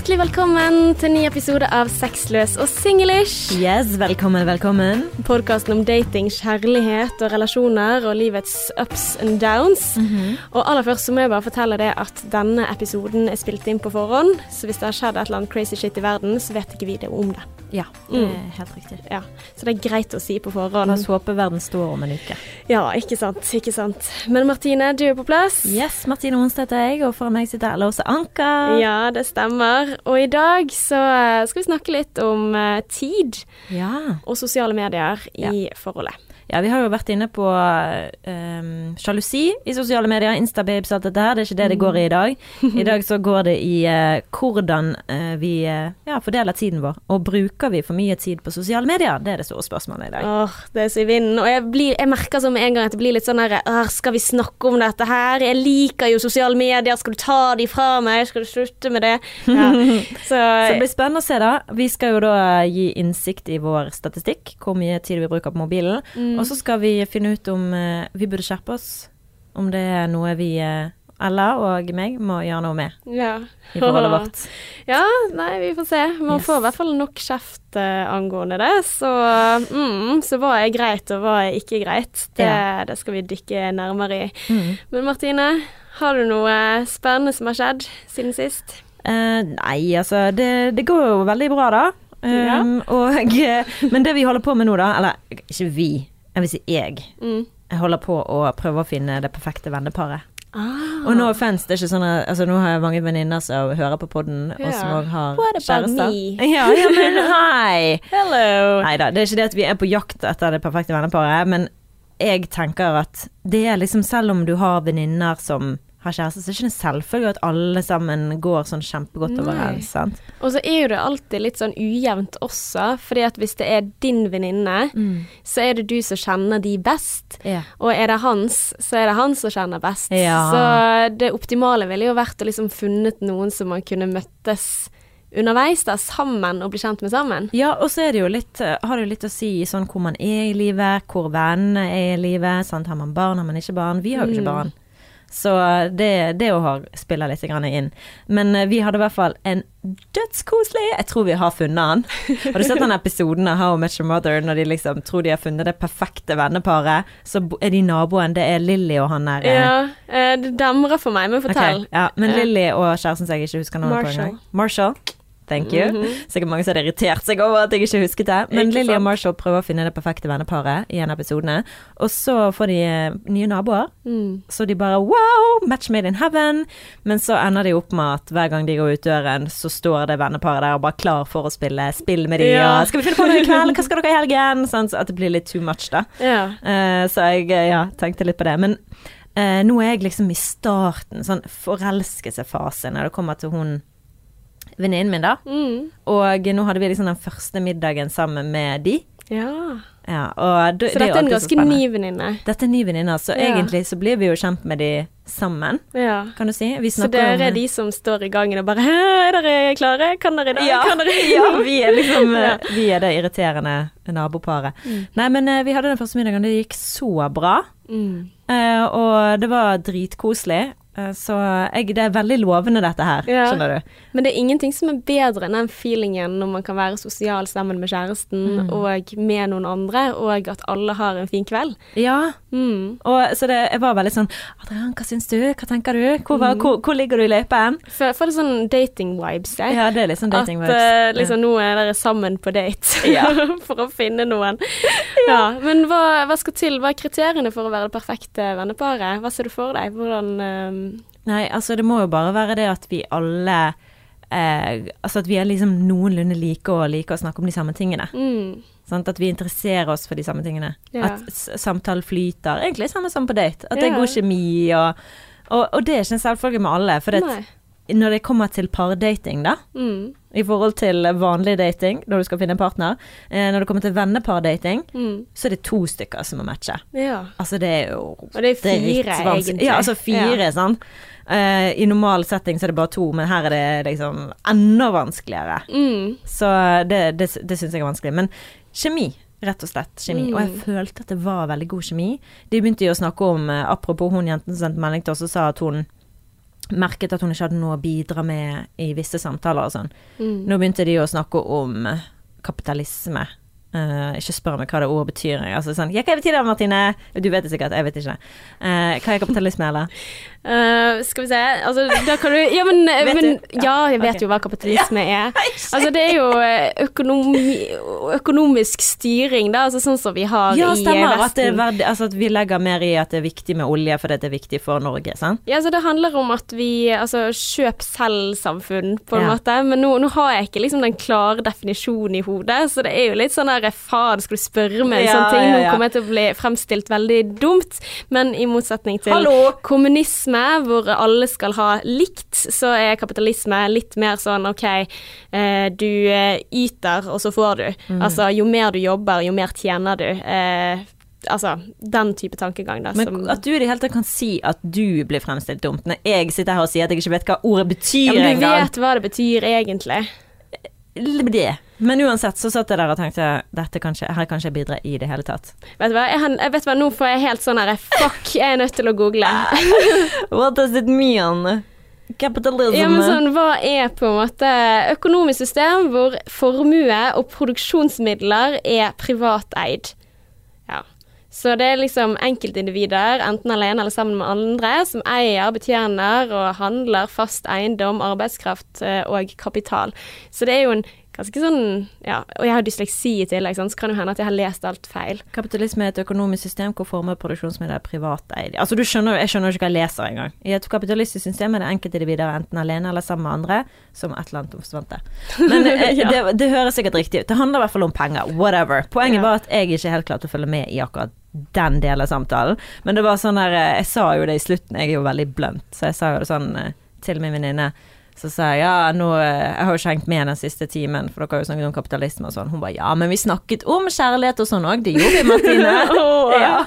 Hjertelig velkommen til ny episode av Sexløs og singlish. Yes, velkommen, velkommen. Podkasten om dating, kjærlighet og relasjoner og livets ups and downs. Og aller først så må jeg bare fortelle det at denne episoden er spilt inn på forhånd. Så hvis det har skjedd et eller annet crazy shit i verden, så vet ikke vi det om det. Ja, det er helt riktig. Ja, Så det er greit å si på La forhånd. oss håpe verden står om en uke. Ja, ikke sant. Ikke sant. Men Martine, du er på plass? Yes, Martine Onsdag heter jeg, og foran meg sitter Låse Anker. Ja, det stemmer. Og i dag så eh, skal vi snakke litt om eh, tid Ja. og sosiale medier i forholdet. Ja, vi har jo vært inne på um, sjalusi i sosiale medier, Instababes og alt dette her. Det er ikke det det går i i dag. I dag så går det i uh, hvordan uh, vi uh, ja, fordeler tiden vår. Og bruker vi for mye tid på sosiale medier? Det er det store spørsmålet i dag. Åh, det er så i vinden. Og jeg, blir, jeg merker som en gang at det blir litt sånn herre Skal vi snakke om dette her? Jeg liker jo sosiale medier. Skal du ta de fra meg? Skal du slutte med det? Ja. Så, Så det blir spennende å se, da. Vi skal jo da gi innsikt i vår statistikk, hvor mye tid vi bruker på mobilen. Og så skal vi finne ut om uh, vi burde skjerpe oss. Om det er noe vi, uh, Ella og meg, må gjøre noe med ja. i forholdet vårt. Ja, nei, vi får se. Man Yes. får i hvert fall nok kjeft uh, angående det. Så, mm, så hva er greit, og hva er ikke greit, det, Ja. det skal vi dykke nærmere i. Mm. Men Martine, har du noe spennende som har skjedd siden sist? Uh, nei, altså det, det går jo veldig bra, da. Um, og, eh, men det vi holder på med nå, da, eller ikke vi, jeg vil si jeg, Mm. jeg holder på å prøve å finne det perfekte venneparet. Ah. Og no offense, det er ikke sånn at altså, Nå har jeg mange venninner som hører på podden, og som òg har kjærester. Ja, ja, men hei! Hello! Nei da, det er ikke det at vi er på jakt etter det perfekte venneparet, men jeg tenker at det er liksom Selv om du har venninner som har kjæreste, så er det ikke en selvfølge at alle sammen går sånn kjempegodt overens. sant? Og så er jo det alltid litt sånn ujevnt også, fordi at hvis det er din venninne, så er det du som kjenner de best. Ja. Og er det hans, så er det han som kjenner best. Ja. Så det optimale ville jo vært å liksom funnet noen som man kunne møttes underveis da, sammen og bli kjent med sammen. Ja, og så er det jo litt, eh, har det jo litt å si sånn hvor man er i livet, hvor vennene er i livet. Sant? Har man barn, har man ikke barn? Vi har jo ikke Mm. barn. Så det, det å ha spiller litt inn. Men eh, vi hadde i hvert fall en dødskoselig Jeg tror vi har funnet han. Har du sett den episoden av How I Met Your Mother når de liksom tror de har funnet det perfekte venneparet? Så er de naboen, det er Lilly og han der eh, Ja, eh, det demrer for meg, men fortell. Okay, ja, men. Lilly og kjæresten som jeg ikke husker navnet på engang. Marshall. Thank you. Mhm. Sikkert mange som hadde irritert seg over at jeg ikke husket det. Men Ikke Lilly og. Marshall prøver å finne det perfekte venneparet i en av episodene. Og så får de eh, nye naboer. Mm. Så de bare wow, match made in heaven. Men så ender de opp med at hver gang de går ut døren, så står det venneparet der og bare klar for å spille spill med de. Ja. Og skal vi finne på noe i kveld? Hva skal dere i helgen? Sånn så at det blir litt too much, da. Ja. Uh, så jeg eh, ja, tenkte litt på det. Men eh, nå er jeg liksom i starten, sånn forelskelsesfase, når det kommer til hun venninnen min, da. Mm. Og nå hadde vi liksom den første middagen sammen med de. ja. Ja, og det, Så det dette er en ganske ny venninne. Dette er ny venninne, så Ja. egentlig så blir vi jo kjent med de sammen, Ja. kan du si. Vi Så dere er de som står i gangen og bare Er dere klare? Kan dere i dag? ja, Kan dere? ja, vi er liksom eh. Vi er det irriterende naboparet. Nei, men eh, vi hadde den første middagen, det gikk så bra. Mm. Uh, og det var dritkoselig. Eh, så jeg, det er veldig lovende, dette her. Ja. Skjønner du? Men det er ingenting som er bedre enn den feelingen når man kan være sosial sammen med kjæresten Mm. og med noen andre, og at alle har en fin kveld. Ja. Mm. Og, så det, jeg var veldig sånn Adrian, hva syns du? Hva tenker du? Hvor, Mm. hvor, hvor ligger du i løypen? For, for det er sånn dating-vibes, jeg. Ja, det er liksom dating-vibes. At dating eh, liksom nå er dere sammen på date Ja. for å finne noen. Ja. Men hva, hva skal til? Hva er kriteriene for å være det perfekte venneparet? Hva ser du for deg? Hvordan eh, Nei, altså det må jo bare være det at vi alle eh, Altså at vi er liksom noenlunde like og liker å snakke om de samme tingene. mm, Sant? At vi interesserer oss for de samme tingene. Ja. At samtalen flyter. Egentlig samme som på date. At det Ja. er god kjemi og og, og det er ikke en selvfølge med alle. For det, når det kommer til pardating, da, Mm, i forhold til vanlig dating, når du skal finne en partner, eh, når det kommer til vennepardating, mm, så er det to stykker som må matche. ja. Altså det er jo Og det er fire, egentlig. Ja, altså fire, Ja. sånn. Eh, I normal setting så er det bare to, men her er det liksom enda vanskeligere. Mm, Så det, det, det syns jeg er vanskelig. Men kjemi, rett og slett kjemi. Mm. Og jeg følte at det var veldig god kjemi. De begynte jo å snakke om, eh, apropos hun jenten som sendte melding til oss og sa at hun merket at hun ikke hadde noe å bidra med i visse samtaler og sånn. Mm. Nå begynte de å snakke om kapitalisme. Eh, ikke spør meg hva det ordet betyr. Altså sånn, ja, hva betyr det, Martine? Du vet det sikkert, jeg vet ikke. Uh, hva er kapitalisme, eller? Uh, skal vi se Altså, da kan du Ja, men, men du? Ja, jeg vet okay. jo hva kapitalisme er. Altså, det er jo økonomi, økonomisk styring, da, altså sånn som vi har Ja, i stemmer. At, er Vesten. verdi, altså at vi legger mer i at det er viktig med olje fordi det er viktig for Norge, sant? Ja, så det handler om at vi Altså kjøp-selv-samfunn, på en Ja. måte. Men nå, nå har jeg ikke liksom den klare definisjonen i hodet, så det er jo litt sånn der Faen, skal du spørre meg en Ja, sånn ting? Nå kommer jeg til å bli fremstilt veldig dumt. Men i motsetning til Hallo! kommunisme, hvor alle skal ha likt, så er kapitalisme litt mer sånn OK, eh, du eh, yter, og så får du. Mm. Altså jo mer du jobber, jo mer tjener du. Eh, altså den type tankegang, da. Men som, at du i det hele tatt kan si at du blir fremstilt dumt, når jeg sitter her og sier at jeg ikke vet hva ordet betyr ja, men du engang. vet hva det betyr egentlig. Det. Men uansett så satt jeg der og tenkte dette kan ikke, her kan ikke jeg bidra i det hele tatt. Vet du hva, jeg, jeg vet hva, nå får jeg helt sånn her Fuck, jeg er nødt til å google. What does it mean? Capitalism. Ja, men sånn, Hva er på en måte økonomisk system hvor formue og produksjonsmidler er privateid? Ja. Så det er liksom enkeltindivider, enten alene eller sammen med andre, som eier, betjener og handler fast eiendom, arbeidskraft eh, og kapital. Så det er jo en ganske sånn Ja, og jeg har dysleksi i tillegg, så kan det hende at jeg har lest alt feil. Kapitalisme er et økonomisk system hvor former produksjonsmidler er privateid. Altså, du skjønner, jeg skjønner ikke hva jeg leser engang. I et kapitalistisk system er det enkeltindivider enten alene eller sammen med andre, som et eller annet forsvant. Men eh, Ja. det, det høres sikkert riktig ut. Det handler i hvert fall om penger. Whatever. Poenget Ja. var at jeg ikke helt klarte å følge med i akkurat den delen av samtalen. Men det var sånn der eh, Jeg sa jo det i slutten, jeg er jo veldig blunt, så jeg sa jo det sånn eh, til min venninne. Så sa jeg ja, nå, eh, jeg har jo ikke hengt med den siste timen, for dere har jo snakket om kapitalisme og sånn. Hun bare ja, men vi snakket om kjærlighet og sånn òg, det gjorde vi, Martine. Ja.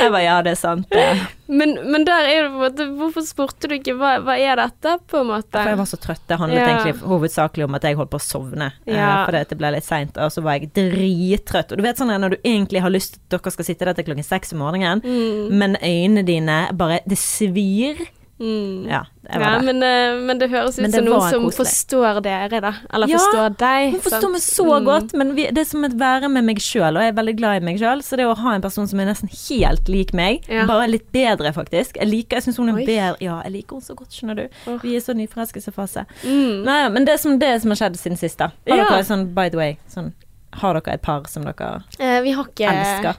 Jeg bare ja, det er sant. det. Men, men der er det på en måte Hvorfor spurte du ikke hva, hva er dette, på en måte? For jeg var så trøtt. Det handlet Ja. egentlig hovedsakelig om at jeg holdt på å sovne. eh, Ja. Fordi at det ble litt seint, og så var jeg drittrøtt. Og du vet sånn når du egentlig har lyst til at dere skal sitte der til klokken seks om morgenen, Mm, men øynene dine bare Det svir. Mm. Ja, Ja, men, eh, men det høres ut som noen som koselig. forstår dere, da. Eller Ja, forstår deg. Hun forstår sant? meg så Mm. godt, men vi, det er som å være med meg sjøl, og jeg er veldig glad i meg sjøl. Så det å ha en person som er nesten helt lik meg, Ja. bare litt bedre, faktisk Jeg liker, jeg syns hun er Oi. bedre Ja, jeg liker henne så godt, skjønner du. Oh. Vi er så nyforelskelsesfase. Mm. Nei, men det som, det som har skjedd siden sist, da. Har dere sånn, by the way, sånn Har dere et par som dere Eh, vi har ikke elsker?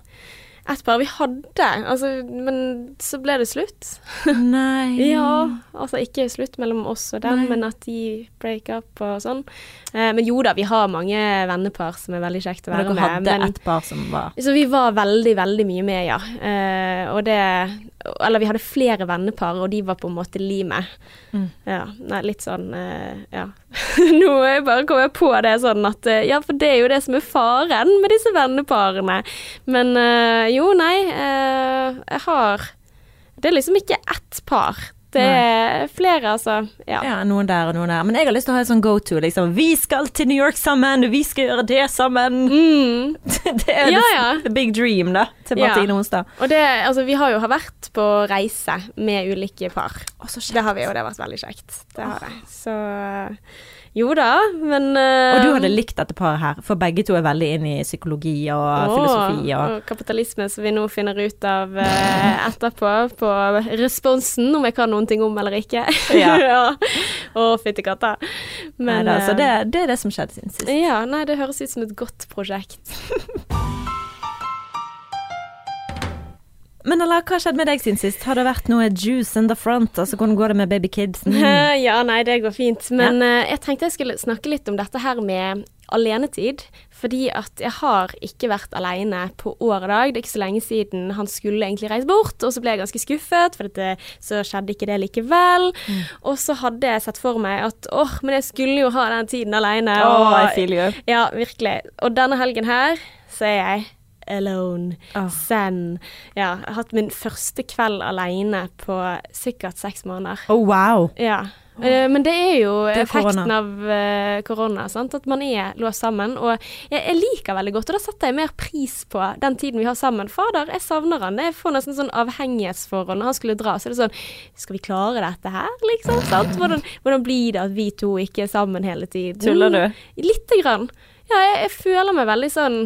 Et par. Vi hadde, altså, men så ble det slutt. Nei. Ja, altså ikke slutt mellom oss og dem, Nei. men at de break up og sånn. Eh, men jo da, vi har mange vennepar som er veldig kjekt å være være dere hadde med. Men, et par som var så vi var veldig, veldig mye med, ja. Eh, og det Eller vi hadde flere vennepar, og de var på en måte limet. Mm. Ja. Nei, litt sånn eh, Ja. Nå er jeg bare kommet jeg på det sånn at eh, Ja, for det er jo det som er faren med disse venneparene. Men eh, jo, nei. jeg har Det er liksom ikke ett par. Det er flere, altså. Ja. Ja, noen der og noen der. Men jeg har lyst til å ha en sånn go to, liksom. Vi skal til New York sammen! Vi skal gjøre det sammen! Mm. det er Ja, ja. the big dream, da, til. Martine Onsdag. Og det Altså, vi har jo vært på reise med ulike par. Å. Det har vi, og det har vært veldig kjekt. Det har det. Så jo da, men uh, Og du hadde likt dette paret her, for begge to er veldig inn i psykologi og Å, filosofi og og kapitalisme, som vi nå finner ut av uh, etterpå, på responsen, om jeg kan noen ting om eller ikke. Ja. ja. Å, fytti katta. Men, altså, eh, det, det er det som skjedde siden sist. Ja, nei, det høres ut som et godt prosjekt. Men eller, hva skjedde med deg siden sist? Har det vært noe juice in the front? Altså, hvordan går det med baby kids? Mm. ja, nei, det går fint. Men eh, jeg tenkte jeg skulle snakke litt om dette her med alenetid. Fordi at jeg har ikke vært alene på år og dag. Det er ikke så lenge siden han skulle egentlig reise bort, og så ble jeg ganske skuffet, for dette, så skjedde ikke det likevel. Mm. Og så hadde jeg sett for meg at åh, men jeg skulle jo ha den tiden alene. Oh, og, ja, virkelig. Og denne helgen her så er jeg alone. oh. Zen. Ja, jeg har hatt min første kveld alene på sikkert seks måneder. Oh, wow. Ja. Oh. Men det er jo Det er effekten korona. av eh, korona, sant? at man er låst sammen. Og jeg, jeg liker veldig godt, og da setter jeg mer pris på den tiden vi har sammen. Fader, jeg savner han. Jeg får nesten sånn avhengighetsforhold når han skulle dra. Så er det sånn Skal vi klare dette her, liksom? Sant? Hvordan, hvordan blir det at vi to ikke er sammen hele tiden? Tuller du? Lite grann. Ja, jeg, jeg føler meg veldig sånn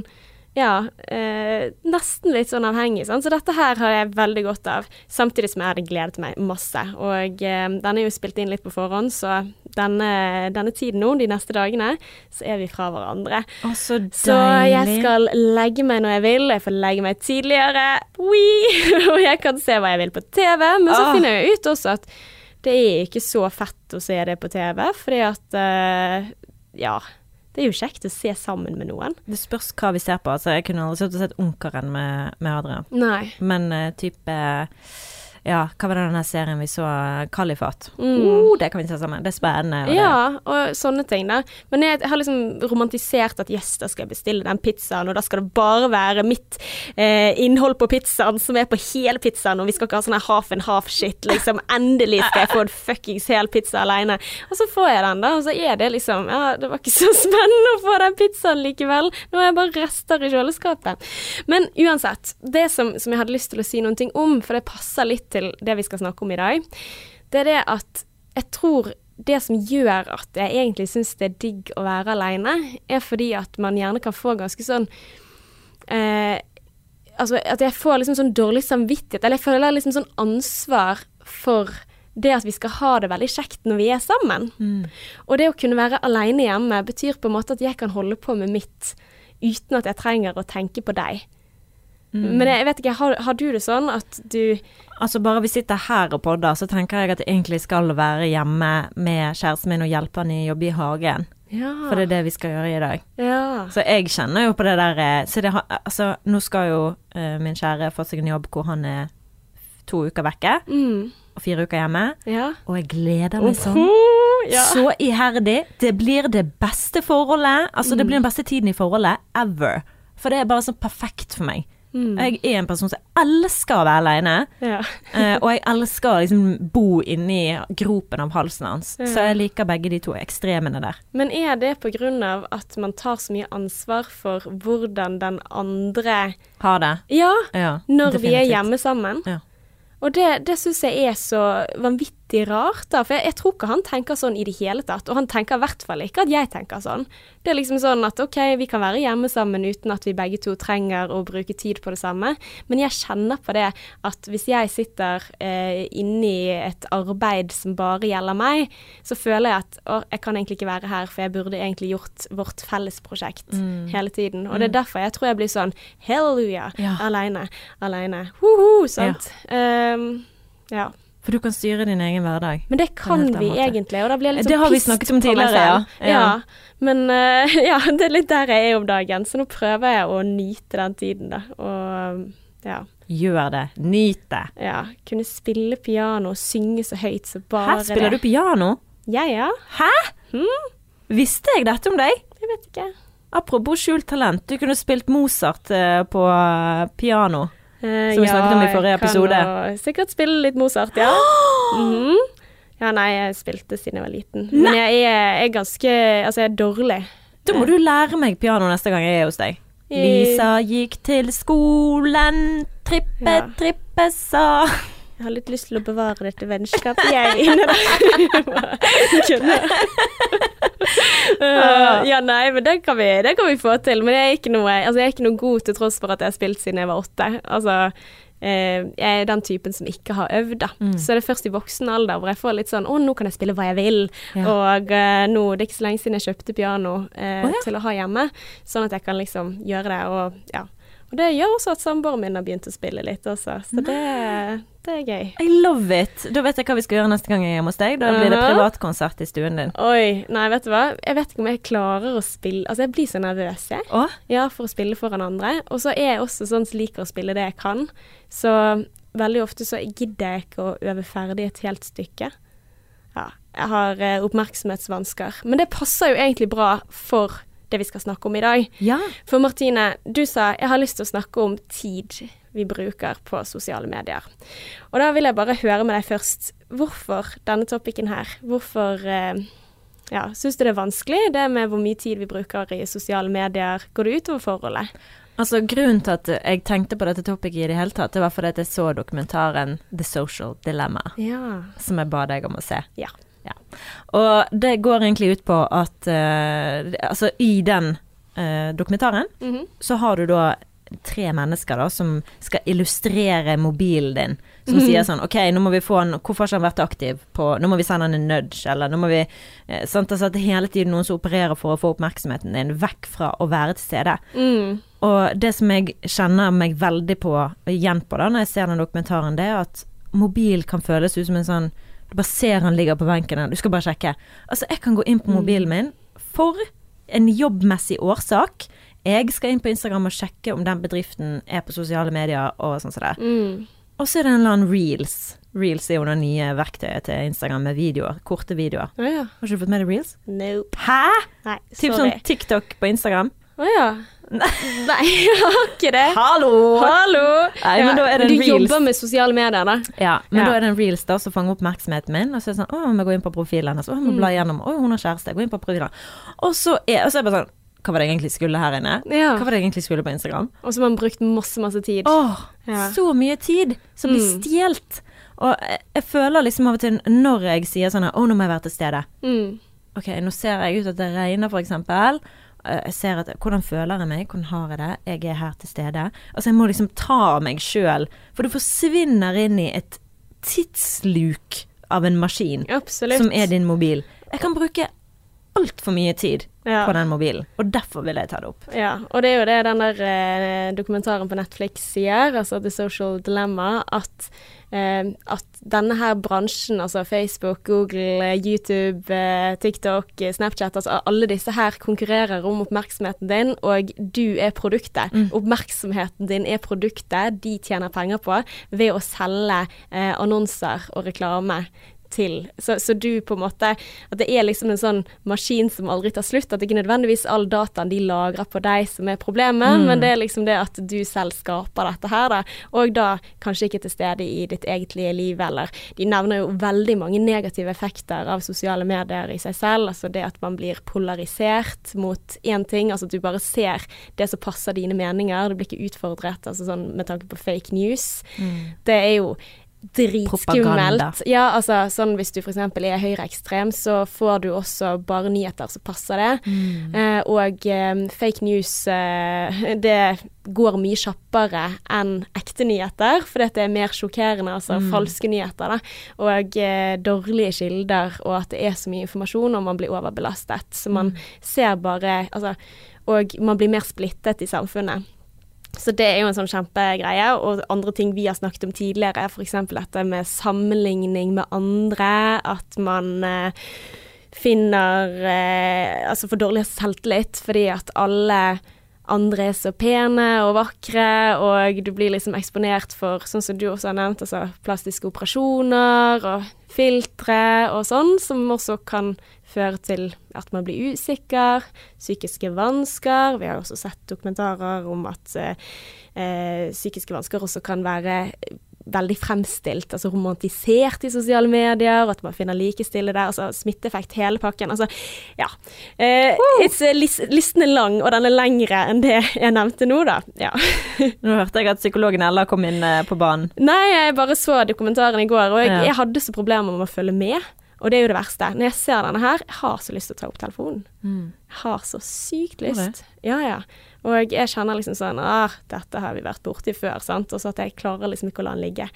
ja, eh, nesten litt sånn avhengig. sånn. Så dette her har jeg veldig godt av, samtidig som jeg hadde gledet meg masse. Og eh, den er jo spilt inn litt på forhånd, så denne, denne tiden nå, de neste dagene, så er vi fra hverandre. Å, så deilig. Så jeg skal legge meg når jeg vil, jeg får legge meg tidligere, og jeg kan se hva jeg vil på TV. Men så Ah. finner jeg ut også at det er ikke så fett å se det på TV, fordi at eh, ja. Det er jo kjekt å se sammen med noen. Det spørs hva vi ser på. Altså, jeg kunne aldri sittet og sett Onkelen med, med Adrian. Nei. Men uh, type Ja, hva var det den serien vi så? Kalifat. Mm. Oh, det kan vi se sammen. Det er spennende. og Ja, og sånne ting, da. Men jeg har liksom romantisert at yes, da skal jeg bestille den pizzaen, og da skal det bare være mitt eh, innhold på pizzaen som er på hele pizzaen, og vi skal ikke ha sånn half and half-shit, liksom. Endelig skal jeg få en fuckings hel pizza aleine. Og så får jeg den, da, og så er det liksom Ja, det var ikke så spennende å få den pizzaen likevel. Nå er jeg bare rester i kjøleskapet. Men uansett, det som, som jeg hadde lyst til å si noen ting om, for det passer litt til det vi skal snakke om i dag, det er det at jeg tror det som gjør at jeg egentlig syns det er digg å være aleine, er fordi at man gjerne kan få ganske sånn eh, Altså at jeg får liksom sånn dårlig samvittighet, eller jeg føler liksom sånn ansvar for det at vi skal ha det veldig kjekt når vi er sammen. Mm. Og det å kunne være aleine hjemme betyr på en måte at jeg kan holde på med mitt uten at jeg trenger å tenke på deg. Mm. Men jeg vet ikke, har, har du det sånn at du Altså Bare vi sitter her og podder, så tenker jeg at jeg egentlig skal være hjemme med kjæresten min og hjelpe han i å jobbe i hagen. Ja. For det er det vi skal gjøre i dag. ja. Så jeg kjenner jo på det der eh, Så det Altså, nå skal jo uh, min kjære få seg en jobb hvor han er to uker vekke Mm. og fire uker hjemme. Ja. Og jeg gleder meg sånn. Ja. Så iherdig. Det blir det beste forholdet. Altså, det blir den beste tiden i forholdet ever. For det er bare så perfekt for meg. Mm. Jeg er en person som elsker å være aleine. ja. Eh, og jeg elsker å liksom bo inni gropen av halsen hans. Ja. Så jeg liker begge de to ekstremene der. Men er det av at man tar så mye ansvar for hvordan den andre Har det. Ja, Ja, når vi er hjemme sammen. Ja. Og det, det syns jeg er så vanvittig rart, da. For jeg, jeg tror ikke han tenker sånn i det hele tatt. Og han tenker i hvert fall ikke at jeg tenker sånn. Det er liksom sånn at OK, vi kan være hjemme sammen uten at vi begge to trenger å bruke tid på det samme. Men jeg kjenner på det at hvis jeg sitter eh, inne i et arbeid som bare gjelder meg, så føler jeg at å, jeg kan egentlig ikke være her, for jeg burde egentlig gjort vårt fellesprosjekt Mm. hele tiden. Og det er derfor jeg tror jeg blir sånn hallelujah, Ja. aleine, aleine. Hoho, sant. Um, ja. For du kan styre din egen hverdag. Men det kan vi måte. egentlig, og da blir jeg litt Det sånn har vi snakket om tidligere, selv. ja. Ja. Men uh, ja, det er litt der jeg er om dagen, så nå prøver jeg å nyte den tiden, da. Og ja. Gjør det. Nyt det. ja. Kunne spille piano og synge så høyt så bare Her spiller du det. piano. Ja, ja. Hæ? Hmm? Visste jeg dette om deg? Jeg vet ikke. Apropos skjult talent, du kunne spilt Mozart eh, på eh, piano. Eh, Som vi snakket om i forrige episode. jeg kan sikkert spille litt Mozart, ja. Mhm. Ja, nei, jeg spilte siden jeg var liten. Men jeg er, jeg er ganske Altså, jeg er dårlig. Da må du lære meg piano neste gang jeg er hos deg. Lisa gikk til skolen, trippe, Ja. trippe, sa Jeg har litt lyst til å bevare dette vennskapet, jeg, Kødder. Uh, ja, nei, men det kan, vi, det kan vi få til. Men jeg er ikke noe, altså, jeg er ikke noe god til tross for at jeg har spilt siden jeg var åtte. Altså, eh, jeg er den typen som ikke har øvd, da. Mm. Så det er først i voksen alder hvor jeg får litt sånn Å, nå kan jeg spille hva jeg vil. Ja. Og eh, nå, det er ikke så lenge siden jeg kjøpte piano eh, oh, ja. til å ha hjemme, sånn at jeg kan liksom gjøre det. Og ja. Og det gjør også at samboeren min har begynt å spille litt også, så det, det er gøy. I love it. Da vet jeg hva vi skal gjøre neste gang jeg er hjemme hos deg. Da blir det privatkonsert i stuen din. Oi, nei, vet du hva. Jeg vet ikke om jeg klarer å spille Altså, jeg blir så nervøs, jeg. Å? Ja, for å spille foran andre. Og så er jeg også sånn som liker å spille det jeg kan. Så veldig ofte så gidder jeg ikke å øve ferdig et helt stykke. Ja, jeg har eh, oppmerksomhetsvansker. Men det passer jo egentlig bra for det vi skal snakke om i dag. Ja. For Martine, du sa jeg har lyst til å snakke om tid vi bruker på sosiale medier. Og da vil jeg bare høre med deg først, hvorfor denne topicen her? Hvorfor eh, ja, syns du det er vanskelig, det med hvor mye tid vi bruker i sosiale medier? Går det utover forholdet? Altså Grunnen til at jeg tenkte på dette topicet i det hele tatt, det var fordi jeg så dokumentaren The Social Dilemma, Ja. som jeg ba deg om å se. Ja. Og det går egentlig ut på at uh, Altså, i den uh, dokumentaren Mhm. så har du da tre mennesker da som skal illustrere mobilen din. Som Mhm. sier sånn OK, nå må vi få han Hvorfor har ikke han vært aktiv på Nå må vi sende han en nudge, eller nå må vi eh, sant? Altså at det hele tiden noen som opererer for å få oppmerksomheten din vekk fra å være til stede. Mm. Og det som jeg kjenner meg veldig på igjen på da, når jeg ser den dokumentaren, det er at mobil kan føles ut som en sånn bare ser han ligger på benken her, du skal bare sjekke. Altså, jeg kan gå inn på mobilen min for en jobbmessig årsak. Jeg skal inn på Instagram og sjekke om den bedriften er på sosiale medier og sånn som det. Mm. Og så er det en eller annen reels. Reels er jo det nye verktøyet til Instagram med videoer. Korte videoer. Oh, ja. Har ikke du fått med deg reels? Nope. Hæ?! Nei, Typ sånn TikTok på Instagram. Å ja. Nei, jeg har ikke det. Hallo! Hallo! Nei, men da er det du reels. jobber med sosiale medier, da. Ja, men Ja. da er det en reels da som fanger oppmerksomheten min. Og så er det sånn Å, vi går inn på profilen hennes. Å, jeg må Mm. gjennom. Å, hun har kjæreste. Gå inn på profilen. Og så er, og så er det bare sånn Hva var det egentlig skulle her inne? Ja. Hva var det egentlig skulle på Instagram? Og så har man brukt masse, masse tid. Åh, Ja. så mye tid som blir Mm. stjålet. Og jeg, jeg føler liksom av og til når jeg sier sånn Å, nå må jeg være til stede. Mm. Ok, nå ser jeg ut at det regner, for eksempel. Eh, Jeg ser at, Hvordan føler jeg meg? Hvordan har jeg det? Jeg er her til stede. Altså, jeg må liksom ta meg sjøl. For du forsvinner inn i et tidsluk av en maskin Absolutt. som er din mobil. Jeg kan bruke altfor mye tid Ja. på den mobilen, og derfor vil jeg ta det opp. Ja, og det er jo det den der eh, dokumentaren på Netflix sier, altså The Social Dilemma, at, eh, at denne her bransjen, altså Facebook, Google, eh, YouTube, eh, TikTok, eh, Snapchat, altså alle disse her konkurrerer om oppmerksomheten din, og du er produktet. Oppmerksomheten din er produktet de tjener penger på ved å selge eh, annonser og reklame til. Så, så du på en måte At det er liksom en sånn maskin som aldri tar slutt. At det ikke nødvendigvis all dataen de lagrer på deg som er problemet, men det er liksom det at du selv skaper dette her, da. Og da kanskje ikke til stede i ditt egentlige liv, eller De nevner jo veldig mange negative effekter av sosiale medier i seg selv. Altså det at man blir polarisert mot én ting. Altså at du bare ser det som passer dine meninger. Du blir ikke utfordret, altså sånn med tanke på fake news. Det er jo. Dritskummelt. Ja, altså sånn hvis du f.eks. er høyreekstrem, så får du også bare nyheter som passer det. Eh, og eh, fake news eh, det går mye kjappere enn ekte nyheter, at det er mer sjokkerende, altså falske nyheter, da. Og eh, dårlige kilder, og at det er så mye informasjon, og man blir overbelastet. Så man ser bare Altså, og man blir mer splittet i samfunnet. Så det er jo en sånn kjempegreie. Og andre ting vi har snakket om tidligere, f.eks. dette med sammenligning med andre. At man eh, finner eh, Altså får dårlig selvtillit fordi at alle andre er så pene og vakre, og du blir liksom eksponert for, sånn som du også har nevnt, altså plastiske operasjoner og filtre og sånn, som også kan føre til at man blir usikker, psykiske vansker. Vi har også sett dokumentarer om at eh, eh, psykiske vansker også kan være veldig fremstilt, altså romantisert i sosiale medier, at man finner likestille der, altså smitteeffekt, hele pakken. Altså, ja. Eh, eh, lis listen er lang, og den er lengre enn det jeg nevnte nå, da. Ja. Nå hørte jeg at psykologen Ella kom inn eh, på banen. Nei, jeg bare så dokumentaren i går, og jeg, Ja. jeg hadde så problemer med å følge med. Og det er jo det verste. Når jeg ser denne her, jeg har så lyst til å ta opp telefonen. Jeg har så sykt lyst. Ja, ja. Og jeg kjenner liksom sånn ah, dette har vi vært borti før, sant. Og så at jeg klarer liksom ikke å la den ligge.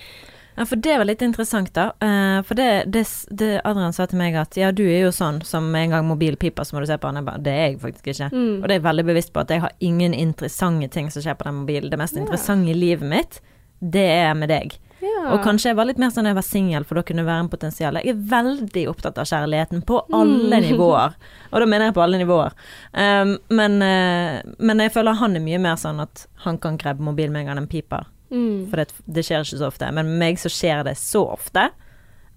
Ja, for det var litt interessant, da. Eh, for det, det, det Adrian sa til meg at ja, du er jo sånn som en gang mobil piper, så må du se på den. Jeg bare, det er jeg faktisk ikke. Mm. Og det er jeg veldig bevisst på at jeg har ingen interessante ting som skjer på den mobilen. Det mest interessante i livet mitt, det er med deg. Ja. Og kanskje jeg var litt mer sånn da jeg var singel, for da kunne det være en potensial. Jeg er veldig opptatt av kjærligheten på alle Mm. nivåer. Og da mener jeg på alle nivåer. Um, men, uh, men jeg føler han er mye mer sånn at han kan grabbe mobilen med en gang den piper. Mm. For det, det skjer ikke så ofte. Men med meg så skjer det så ofte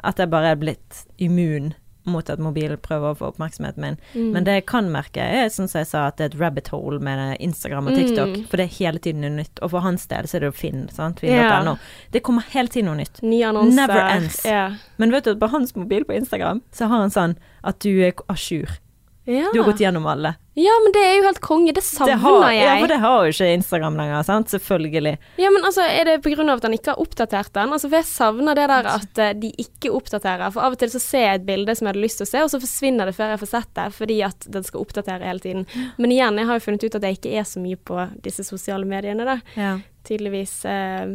at jeg bare er blitt immun mot at mobilen prøver å få oppmerksomheten min. Mm. Men det jeg kan merke, er som jeg sa, at det er et rabbit hole med Instagram og TikTok. Mm. For det er hele tiden noe nytt. Og for hans del så er det jo Finn, sant. Finn yeah. .no. Det kommer hele tiden noe nytt. Nye annonser. Never ends. Yeah. Men vet du at på hans mobil på Instagram, så har han sånn at du er à jour. Ja. Du har gått gjennom alle. ja, men det er jo helt konge. Det Det savner har, jeg. ja, for det har jo ikke Instagram lenger, sant. Selvfølgelig. Ja, men altså, Er det pga. at han ikke har oppdatert den? Altså, for Jeg savner det der at eh, de ikke oppdaterer. For av og til så ser jeg et bilde som jeg hadde lyst til å se, og så forsvinner det før jeg får sett det, fordi at den skal oppdatere hele tiden. Men igjen, jeg har jo funnet ut at jeg ikke er så mye på disse sosiale mediene, da. Ja. Tydeligvis.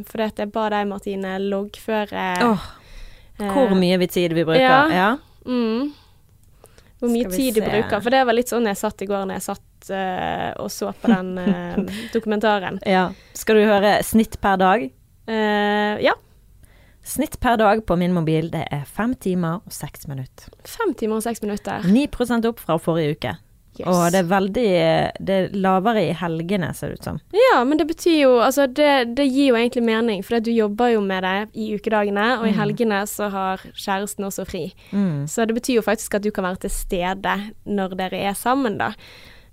For det at jeg ba deg, Martine, loggføre eh, hvor mye vi tid vi bruker. ja. Ja. Mm. Hvor mye tid du bruker. For det var litt sånn jeg satt i går når jeg satt uh, og så på den uh, dokumentaren. ja. Skal du høre snitt per dag? Uh, ja. Snitt per dag på min mobil, det er fem timer og seks minutter. Fem timer og seks minutter. 9% opp fra forrige uke. Yes. Og det er veldig Det er lavere i helgene, ser det ut som. Ja, men det betyr jo Altså, det, det gir jo egentlig mening, for du jobber jo med det i ukedagene, og i Mm. helgene så har kjæresten også fri. Mm. Så det betyr jo faktisk at du kan være til stede når dere er sammen, da.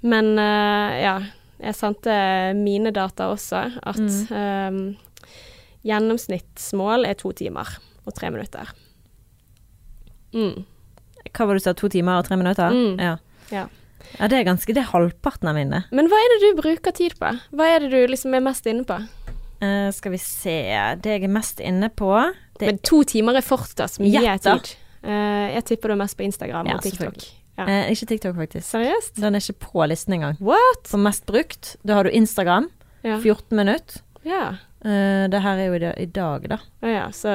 Men uh, ja, jeg sendte mine data også, at Mm. um, gjennomsnittsmål er to timer og tre minutter. Mm. Hva var det du sa, to timer og tre minutter? Mm. Ja. Ja. Ja, det er ganske Det er halvparten av mine. Men hva er det du bruker tid på? Hva er det du liksom er mest inne på? Uh, skal vi se Det jeg er mest inne på det, Men to timer er fortsatt mye Gjett tid. Uh, jeg tipper du er mest på Instagram Ja, og TikTok. Ja. eh, Ikke TikTok, faktisk. Seriøst? Den er ikke på listen engang. What? For mest brukt, da har du Instagram, Ja. 14 minutter. ja. Eh, det her er jo i dag, da. Å ja, så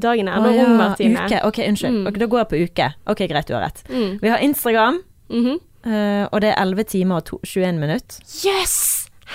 dagen er ennå ja, ung, Uke. Ok, unnskyld. Mm. Ok, da går jeg på uke. Ok, greit, du har rett. Mm. Vi har Instagram, Mhm. Eh, og det er 11 timer og to, 21 minutter. Yes!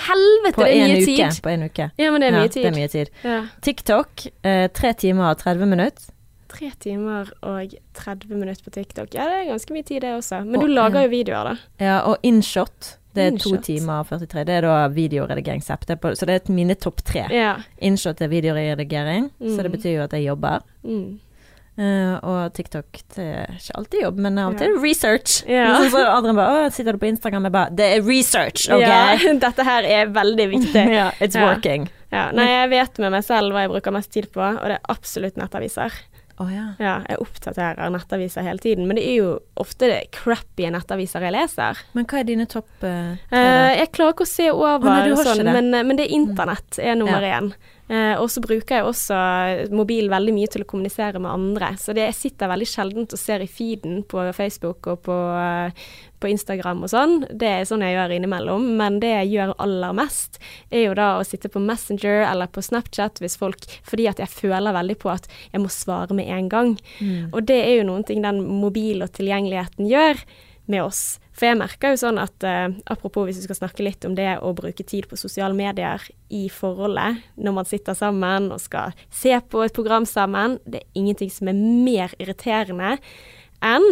Helvete, På det er mye uke. tid. På en uke. Ja, men det er Ja, mye tid. Er mye tid. Ja. TikTok, eh, 3 timer og 30 minutter. Tre timer og 30 minutter på TikTok. Ja, det er ganske mye tid, det også. Men Og, du lager ja. jo videoer, da. Ja, og InShot, det er 2 timer og 43. Det er da videoredigeringsapp. Er Så det er mine topp tre. Ja. InShot er videoredigering, så det Mm. betyr jo at jeg jobber. Mm. Eh, og TikTok det er ikke alltid jobb, men av og til research. Ja. Som Adrian bare 'Å, sitter du på Instagram?' Jeg bare 'Det er research, OK?' Ja, dette her er veldig viktig. ja, it's working. Ja, nei, jeg vet med meg selv hva jeg bruker mest tid på, og det er absolutt nettaviser. Å ja. Ja, jeg oppdaterer nettaviser hele tiden, men det er jo ofte det crappy nettaviser jeg leser. Men hva er dine topp uh, uh. Eh, jeg klarer ikke å se over oh, nei, sånn, det. men, men det er internett er nummer Ja. én. Eh, og så bruker jeg også mobil veldig mye til å kommunisere med andre. Så det, jeg sitter veldig sjeldent og ser i feeden på Facebook og på, eh, på Instagram og sånn. Det er sånn jeg gjør innimellom. Men det jeg gjør aller mest, er jo da å sitte på Messenger eller på Snapchat hvis folk Fordi at jeg føler veldig på at jeg må svare med en gang. Mm. Og det er jo noen ting den mobil og tilgjengeligheten gjør med oss. For jeg merker jo sånn at uh, apropos hvis vi skal snakke litt om det å bruke tid på sosiale medier i forholdet, når man sitter sammen og skal se på et program sammen, det er ingenting som er mer irriterende enn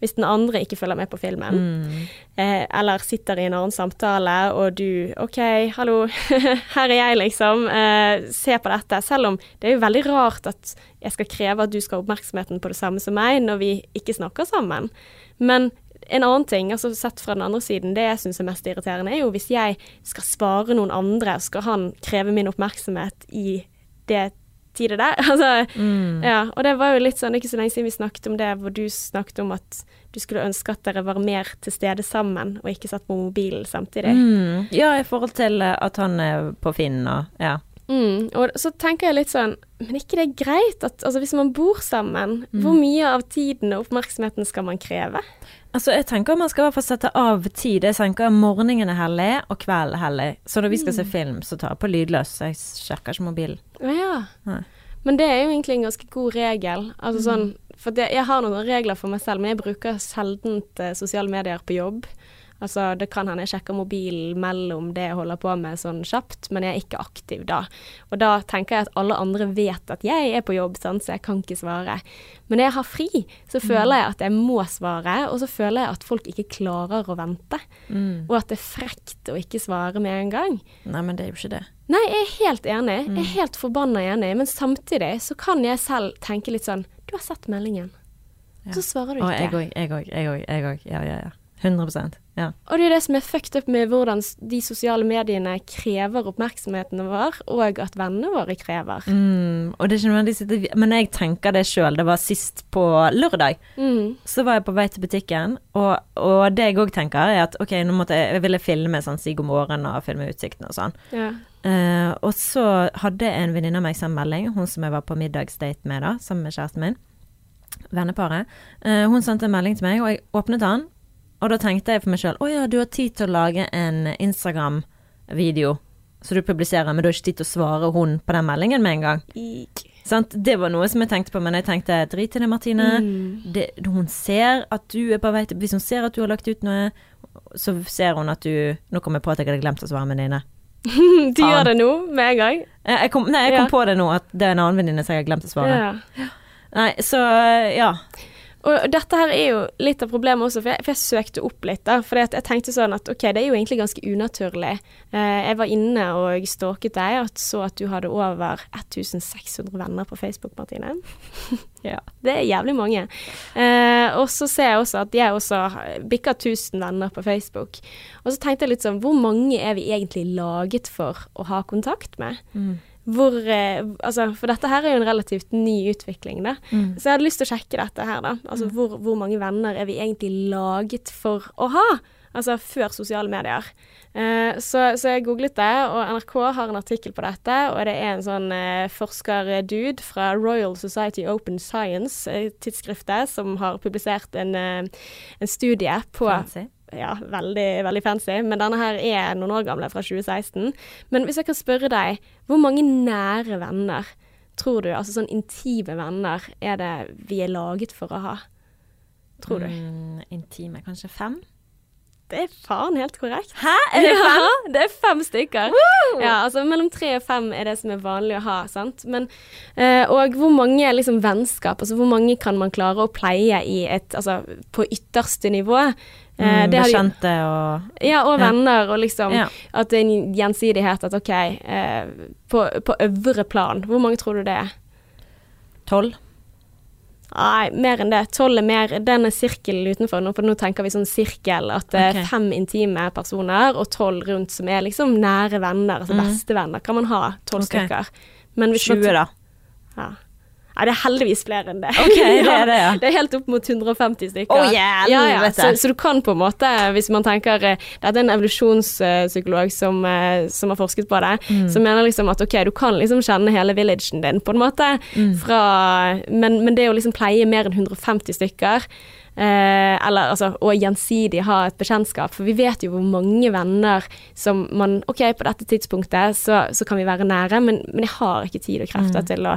hvis den andre ikke følger med på filmen. Mm. Eh, eller sitter i en annen samtale, og du OK, hallo, her er jeg, liksom. Eh, se på dette. Selv om det er jo veldig rart at jeg skal kreve at du skal ha oppmerksomheten på det samme som meg, når vi ikke snakker sammen. Men en annen ting, altså sett fra den andre siden, det jeg syns er mest irriterende, er jo hvis jeg skal svare noen andre, skal han kreve min oppmerksomhet i det tidet der. Altså, Mm. ja, og det var jo litt sånn, ikke så lenge siden vi snakket om det, hvor du snakket om at du skulle ønske at dere var mer til stede sammen, og ikke satt på mobilen samtidig. Mm. Ja, i forhold til eh, at han er på Finn og Ja. Mm, og så tenker jeg litt sånn, men er ikke det er greit at altså hvis man bor sammen, Mm. hvor mye av tiden og oppmerksomheten skal man kreve? Altså, jeg tenker man skal i hvert fall sette av tid. Jeg tenker morgenen er hellig, og kvelden er hellig. Så når vi skal se film, så tar jeg på lydløs. Jeg sjekker ikke mobilen. Ja, ja. Nei. Men det er jo egentlig en ganske god regel. Altså sånn, for det, jeg har noen regler for meg selv, men jeg bruker sjelden eh, sosiale medier på jobb. Altså, det kan hende jeg sjekker mobilen mellom det jeg holder på med sånn kjapt, men jeg er ikke aktiv da. Og da tenker jeg at alle andre vet at jeg er på jobb, sant? så jeg kan ikke svare. Men når jeg har fri, så føler jeg at jeg må svare, og så føler jeg at folk ikke klarer å vente. Mm. Og at det er frekt å ikke svare med en gang. Nei, men det er jo ikke det. Nei, jeg er helt enig. Jeg er helt forbanna enig. Men samtidig så kan jeg selv tenke litt sånn Du har sett meldingen. Ja. så svarer du ikke. Og jeg òg, jeg òg. Jeg òg. Ja, ja, ja. 100 ja. Og det er det som er fucked up med hvordan de sosiale mediene krever oppmerksomheten vår, og at vennene våre krever. Mm, og det er ikke nødvendigvis Men jeg tenker det sjøl. Det var sist på lørdag. Mm. Så var jeg på vei til butikken, og, og det jeg òg tenker, er at ok, nå måtte jeg, jeg ville filme sånn si god morgen og filme utsikten og sånn. Ja. Uh, og så hadde en venninne av meg sendt melding, hun som jeg var på middagsdate med da, sammen med kjæresten min, venneparet. Uh, hun sendte en melding til meg, og jeg åpnet den, og da tenkte jeg for meg sjøl å ja, du har tid til å lage en Instagram-video så du publiserer, men du har ikke tid til å svare hun på den meldingen med en gang. Ik. Sant? Det var noe som jeg tenkte på, men jeg tenkte drit i det, Martine. Mm. Det, hun ser at du er på vei til Hvis hun ser at du har lagt ut noe, så ser hun at du Nå kom jeg på at jeg hadde glemt å svare med dine. Du gjør det nå, med en gang? Jeg kom, nei, jeg kom Ja. på det nå, at det er en annen venninne som jeg har glemt å svare. Ja. Nei, så ja. Og dette her er jo litt av problemet også, for jeg, for jeg søkte opp litt, da. For jeg tenkte sånn at OK, det er jo egentlig ganske unaturlig. Eh, jeg var inne og stalket deg, og så at du hadde over 1600 venner på Facebook, Martine. Ja. Det er jævlig mange. Eh, og så ser jeg også at jeg også bikker 1000 venner på Facebook. Og så tenkte jeg litt sånn, hvor mange er vi egentlig laget for å ha kontakt med? Hvor, eh, altså, for dette her er jo en relativt ny utvikling, da. Mm. Så jeg hadde lyst til å sjekke dette her, da. Altså hvor, hvor mange venner er vi egentlig laget for å ha? Altså før sosiale medier. Eh, så, så jeg googlet det, og NRK har en artikkel på dette. Og det er en sånn eh, forsker-dude fra Royal Society Open Science, eh, som har publisert en, eh, en studie på Fancy. Ja, veldig, veldig fancy. Men denne her er noen år gamle, fra 2016. Men hvis jeg kan spørre deg, hvor mange nære venner tror du, altså sånn intime venner, er det vi er laget for å ha? Tror du? Mm, intime, kanskje fem? Det er faen helt korrekt. Hæ? Er det fem? Ja, det er fem stykker. Ja, altså mellom tre og fem er det som er vanlig å ha, sant. Men, eh, og hvor mange liksom vennskap, altså hvor mange kan man klare å pleie i et, altså på ytterste nivå? Eh, Mm, det har Bekjente og Ja, og Ja. venner, og liksom Ja. at det er en gjensidighet at OK, eh, på, på øvre plan, hvor mange tror du det er? tolv. Nei, mer enn det. Tolv er mer denne sirkelen utenfor nå, for nå tenker vi sånn sirkel, at det er fem intime personer og tolv rundt som er liksom nære venner, altså Mm. bestevenner, kan man ha tolv Ok. stykker. Men hvis man- 20, da. Ja. Nei, det er heldigvis flere enn det. Okay, det er det, ja. Det er helt opp mot 150 stykker. Å, ja, ja. helvete. Så, så du kan på en måte, hvis man tenker eh, Dette er en evolusjonspsykolog som, eh, som har forsket på det, Mm. som mener liksom at ok, du kan liksom kjenne hele villagen din, på en måte, Mm. fra Men, men det å liksom pleie mer enn 150 stykker Eh, eller altså å gjensidig ha et bekjentskap. For vi vet jo hvor mange venner som man OK, på dette tidspunktet så, så kan vi være nære, men, men jeg har ikke tid og krefter Mm. til å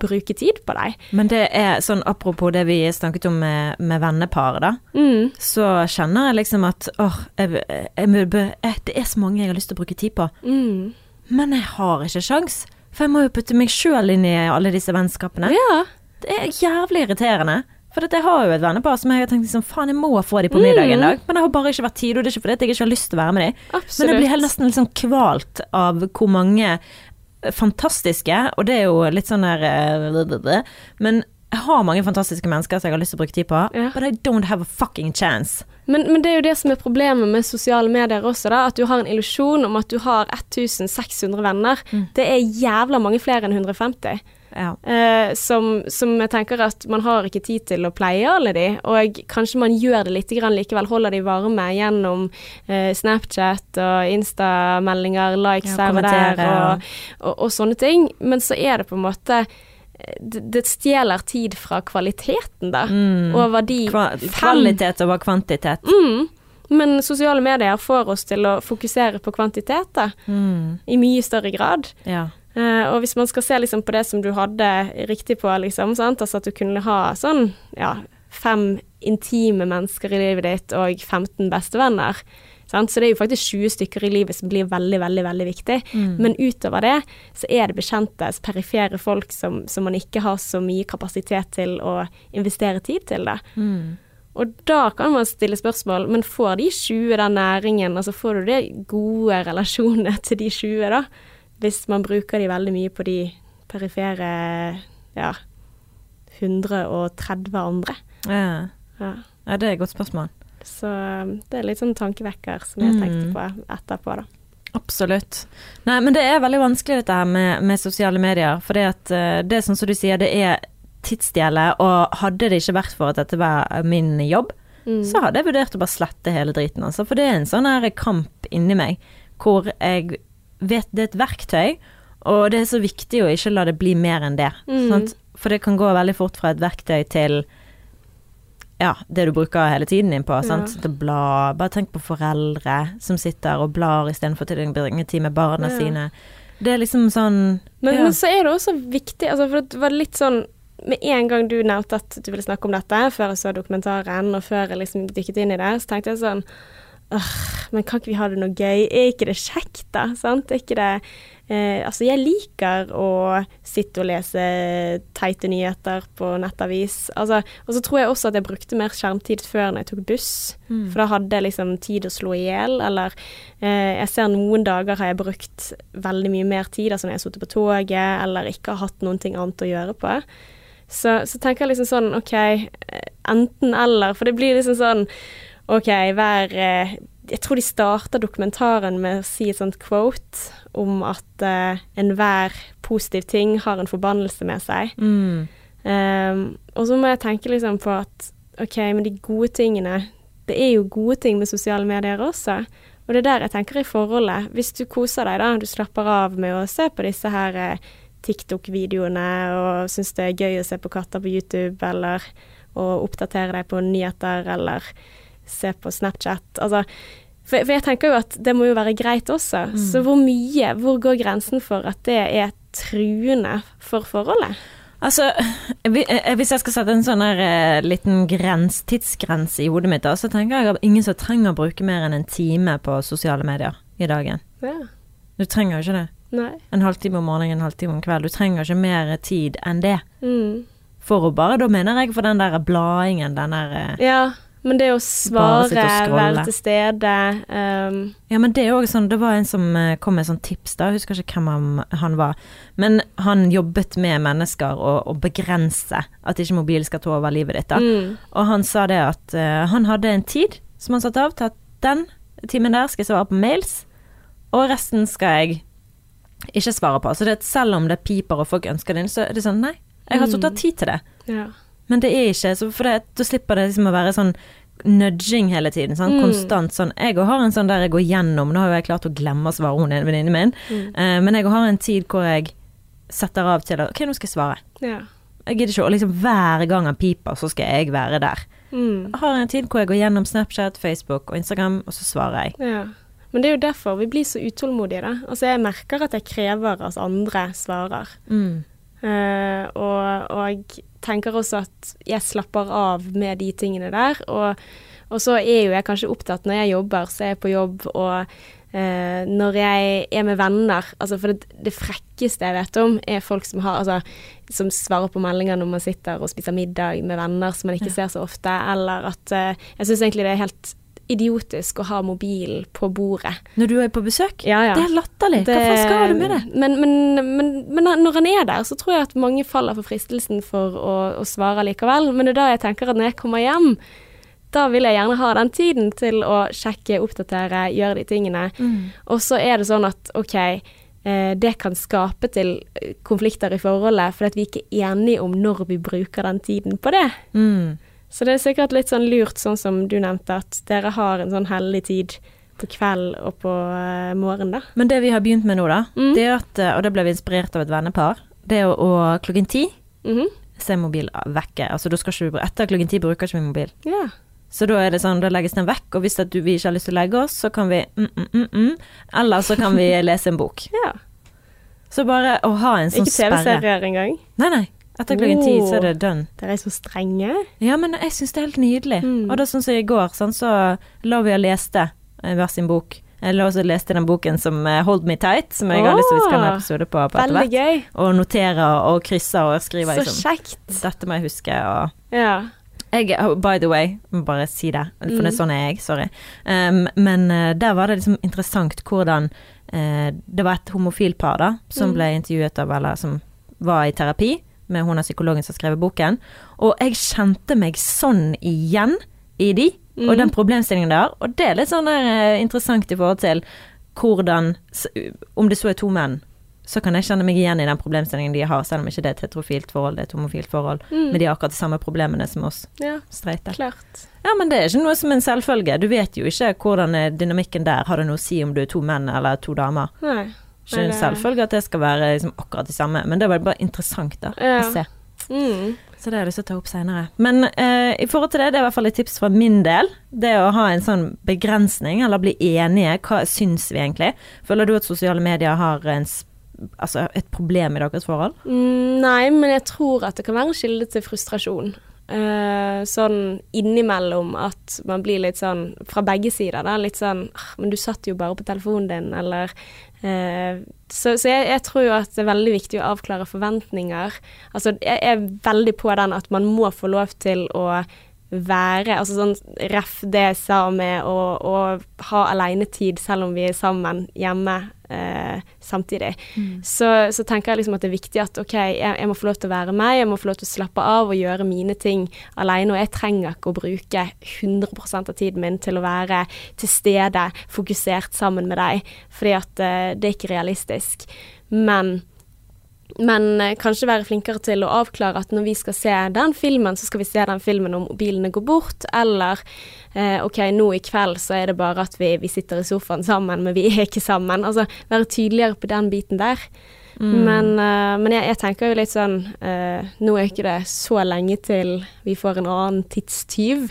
bruke tid på deg. Men det er sånn apropos det vi snakket om med, med vennepar, da. Mm. Så kjenner jeg liksom at åh, jeg, jeg, jeg, eh, det er så mange jeg har lyst til å bruke tid på. Mm. Men jeg har ikke sjans. For jeg må jo putte meg sjøl inn i alle disse vennskapene. Ja. Det er jævlig irriterende. For jeg har jo et vennepar som jeg har tenkt liksom, faen jeg må få dem på middag en dag. Men det har bare ikke vært tid, og det er ikke fordi jeg ikke har lyst til å være med dem Men jeg blir helt nesten litt sånn kvalt av hvor mange fantastiske, og det er jo litt sånn der eh, Men jeg har mange fantastiske mennesker som jeg har lyst til å bruke tid på, Ja. but I don't have a fucking chance. Men, men det er jo det som er problemet med sosiale medier også, da. At du har en illusjon om at du har 1600 venner. Mm. Det er jævla mange flere enn 150. Ja. Eh, som, som jeg tenker at man har ikke tid til å pleie alle de, og kanskje man gjør det litt grann likevel, holder de varme gjennom eh, Snapchat og Insta-meldinger, likes Ja, her og der, og, og, og sånne ting. Men så er det på en måte det, det stjeler tid fra kvaliteten, da. Mm. Over de Kva kvalitet over kvantitet. Mm. Men sosiale medier får oss til å fokusere på kvantitet da, Mm. i mye større grad. Ja. Eh, og hvis man skal se liksom på det som du hadde riktig på, liksom, sant? altså at du kunne ha sånn ja, fem intime mennesker i livet ditt og 15 bestevenner. Sant? Så det er jo faktisk 20 stykker i livet som blir veldig, veldig veldig viktig. Mm. Men utover det så er det bekjente, perifere folk som, som man ikke har så mye kapasitet til å investere tid til. det. Mm. Og da kan man stille spørsmål, men får de 20 den næringen, altså får du det gode relasjonene til de 20 da? Hvis man bruker de veldig mye på de perifere, ja, 130 andre. Ja. Ja. ja, det er et godt spørsmål. Så um, det er litt sånn tankevekker som jeg tenkte Mm. på etterpå, da. Absolutt. Nei, men det er veldig vanskelig dette her med, med sosiale medier. For eh, det er sånn som du sier, det er tidsstjele, og hadde det ikke vært for at dette var min jobb, Mm. så hadde jeg vurdert å bare slette hele driten, altså. For det er en sånn her kamp inni meg hvor jeg vet det er et verktøy, og det er så viktig å ikke la det bli mer enn det. Mm. Sant? For det kan gå veldig fort fra et verktøy til ja, det du bruker hele tiden din på. Sant? Ja. Bla. Bare tenk på foreldre som sitter og blar istedenfor til å bringe tid med barna Ja. sine. Det er liksom sånn Men, men så er det også viktig, altså for det var litt sånn med en gang du nevnte at du ville snakke om dette, før jeg så dokumentaren, og før jeg liksom dykket inn i det, så tenkte jeg sånn «Åh, men kan ikke vi ha det noe gøy? Er ikke det kjekt, da? Sant? Er ikke det eh, Altså, jeg liker å sitte og lese teite nyheter på nettavis. Altså, og så tror jeg også at jeg brukte mer skjermtid før når jeg tok buss. Mm. For da hadde jeg liksom tid å slå i hjel, eller eh, jeg ser noen dager har jeg brukt veldig mye mer tid, altså når jeg har sittet på toget, eller ikke har hatt noen ting annet å gjøre på. Så, så tenker jeg liksom sånn, OK, eh, enten eller, for det blir liksom sånn OK, hver eh, Jeg tror de starter dokumentaren med å si et sånt quote om at uh, enhver positiv ting har en forbannelse med seg. Mm. Um, og så må jeg tenke liksom på at OK, men de gode tingene Det er jo gode ting med sosiale medier også. Og det er der jeg tenker i forholdet. Hvis du koser deg, da, du slapper av med å se på disse her eh, TikTok-videoene og syns det er gøy å se på katter på YouTube, eller å oppdatere deg på nyheter, eller se på Snapchat. Altså, for, for jeg tenker jo at det må jo være greit også. Mm. Så hvor mye, hvor går grensen for at det er truende for forholdet? Altså, hvis jeg skal sette en sånn her eh, liten grens, tidsgrense i hodet mitt, da, så tenker jeg at ingen som trenger å bruke mer enn en time på sosiale medier i dagen. Ja. Du trenger jo ikke det. Nei. En halvtime om morgenen, en halvtime om kveld. Du trenger ikke mer tid enn det. Mm. For å bare, da mener jeg for den der bladingen, den der eh, Ja, men det å svare, være til stede um, Ja, men det er òg sånn Det var en som eh, kom med sånn tips, da. Jeg husker ikke hvem han, han var. Men han jobbet med mennesker og, og begrense at ikke mobilen skal ta over livet ditt, da. mm, Og han sa det at uh, han hadde en tid som han satte av til at den timen der skal jeg svare på mails, og resten skal jeg ikke svare på. Så det selv om det piper og folk ønsker det inn, så er det sånn nei, jeg har satt av Mm. tid til det. ja. Men det er ikke så For det, da slipper det liksom å være sånn nudging hele tiden. Sånn, Mm. Konstant sånn. Jeg har en sånn der jeg går gjennom Nå har jo jeg klart å glemme å svare hun ene venninnen min, Mm. uh, men jeg har en tid hvor jeg setter av til OK, nå skal jeg svare. ja. Jeg gidder ikke å liksom hver gang han piper, så skal jeg være der. Mm, Jeg har en tid hvor jeg går gjennom Snapchat, Facebook og Instagram, og så svarer jeg. ja. Men det er jo derfor vi blir så utålmodige, da. Altså, jeg merker at jeg krever at andre svarer. Mm. Uh, og, og tenker også at jeg slapper av med de tingene der. Og, og så er jo jeg kanskje opptatt når jeg jobber, så er jeg på jobb, og eh, når jeg er med venner altså For det, det frekkeste jeg vet om, er folk som har altså, som svarer på meldinger når man sitter og spiser middag med venner som man ikke ser så ofte, eller at eh, Jeg syns egentlig det er helt idiotisk å ha mobilen på bordet. Når du er på besøk? Ja, ja. Det er latterlig. Hva faen skal du med det? Men, men, men, men når han er der, så tror jeg at mange faller for fristelsen for å, å svare likevel. Men det er da jeg tenker at når jeg kommer hjem, da vil jeg gjerne ha den tiden til å sjekke, oppdatere, gjøre de tingene. Mm. Og så er det sånn at OK, eh, det kan skape til eh, konflikter i forholdet, fordi at vi ikke er enige om når vi bruker den tiden på det. Mm. Så det er sikkert litt sånn lurt, sånn som du nevnte, at dere har en sånn hellig tid på kveld og på eh, morgen, da. Men det vi har begynt med nå, da, Mm. det er at, og det ble vi inspirert av et vennepar, det er å, klokken ti Mhm. se mobil vekke. Altså da skal ikke du, etter klokken ti bruker ikke vi mobil. Ja. Så da er det sånn, da legges den vekk, og hvis du, vi ikke har lyst til å legge oss, så kan vi mm, mm, mm, mm, eller så kan vi lese en bok. ja. Så bare å ha en sånn Ikke. TV-serier engang. Nei, nei. Etter klokken ti så er det done. Dere er så strenge. Ja, men jeg syns det er helt nydelig. Mm. Og da sånn som i går, sånn, så lå vi og leste eh, hver sin bok. Jeg lå også og leste den boken som eh, Hold Me Tight, som jeg har lyst til å skal ha en episode på, på Veldig gøy. Og noterer og krysser og skriver Så liksom kjekt. Dette må jeg huske, og Ja. jeg, oh, by the way, må bare si det, for det Mm. er sånn er jeg, sorry. Um, men uh, der var det liksom interessant hvordan uh, Det var et homofilpar da, som Mm. ble intervjuet av, eller som var i terapi, med hun er psykologen som har skrevet boken, og jeg kjente meg sånn igjen i de, og Mm. den problemstillingen der, og det er litt sånn der, eh, interessant i forhold til hvordan, om det så er to menn, så kan jeg kjenne meg igjen i den problemstillingen de har, selv om ikke det er et heterofilt forhold, det er et homofilt forhold, Mm. men de har akkurat de samme problemene som oss Ja, streite. klart. Ja, men det er ikke noe som en selvfølge. Du vet jo ikke hvordan dynamikken der har det noe å si om du er to menn eller to damer. Nei. Ikke en selvfølge at det skal være liksom akkurat det samme, men det var bare interessant da, Ja. å se. Mm. Så det har jeg lyst til å ta opp senere. Men eh, i forhold til det, det er i hvert fall et tips fra min del. Det å ha en sånn begrensning, eller bli enige. Hva syns vi egentlig? Føler du at sosiale medier har en, altså et problem i deres forhold? Mm, nei, men jeg tror at det kan være en kilde til frustrasjon. Eh, sånn innimellom at man blir litt sånn, fra begge sider, da, litt sånn «Ah, Men du satt jo bare på telefonen din, eller uh, Så, så jeg, jeg tror jo at det er veldig viktig å avklare forventninger. Altså, jeg er veldig på den at man må få lov til å være Altså sånn ref det jeg sa med å, å ha alenetid selv om vi er sammen hjemme eh, samtidig. Så, så tenker jeg liksom at det er viktig at OK, jeg, jeg må få lov til å være meg, jeg må få lov til å slappe av og gjøre mine ting alene. Og jeg trenger ikke å bruke 100% av tiden min til å være til stede, fokusert sammen med deg, fordi at eh, det er ikke realistisk. Men men eh, kanskje være flinkere til å avklare at når vi skal se den filmen, så skal vi se den filmen om mobilene går bort, eller eh, OK, nå i kveld så er det bare at vi, vi sitter i sofaen sammen, men vi er ikke sammen. Altså være tydeligere på den biten der. Men, eh, men jeg, jeg tenker jo litt sånn eh, Nå er ikke det så lenge til vi får en annen tidstyv.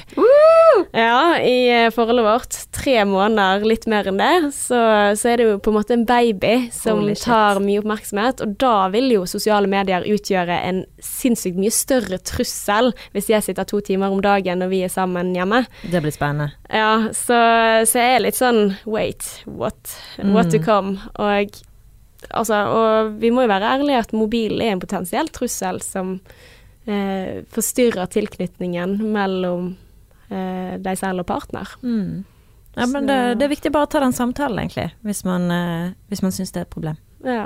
Ja, i eh, forholdet vårt. Tre måneder, litt mer enn det. Så, så er det jo på en måte en baby som Holy shit. tar mye oppmerksomhet. Og da vil jo sosiale medier utgjøre en sinnssykt mye større trussel hvis jeg sitter to timer om dagen når vi er sammen hjemme. Det blir spennende. Ja, så, så jeg er litt sånn wait, what? What to come? Og altså, og vi må jo være ærlige at mobilen er en potensiell trussel som eh, forstyrrer tilknytningen mellom eh, deg selv og partner. Mm. Ja, men det, det er viktig bare å ta den samtalen, egentlig, hvis man, uh, hvis man syns det er et problem. Ja.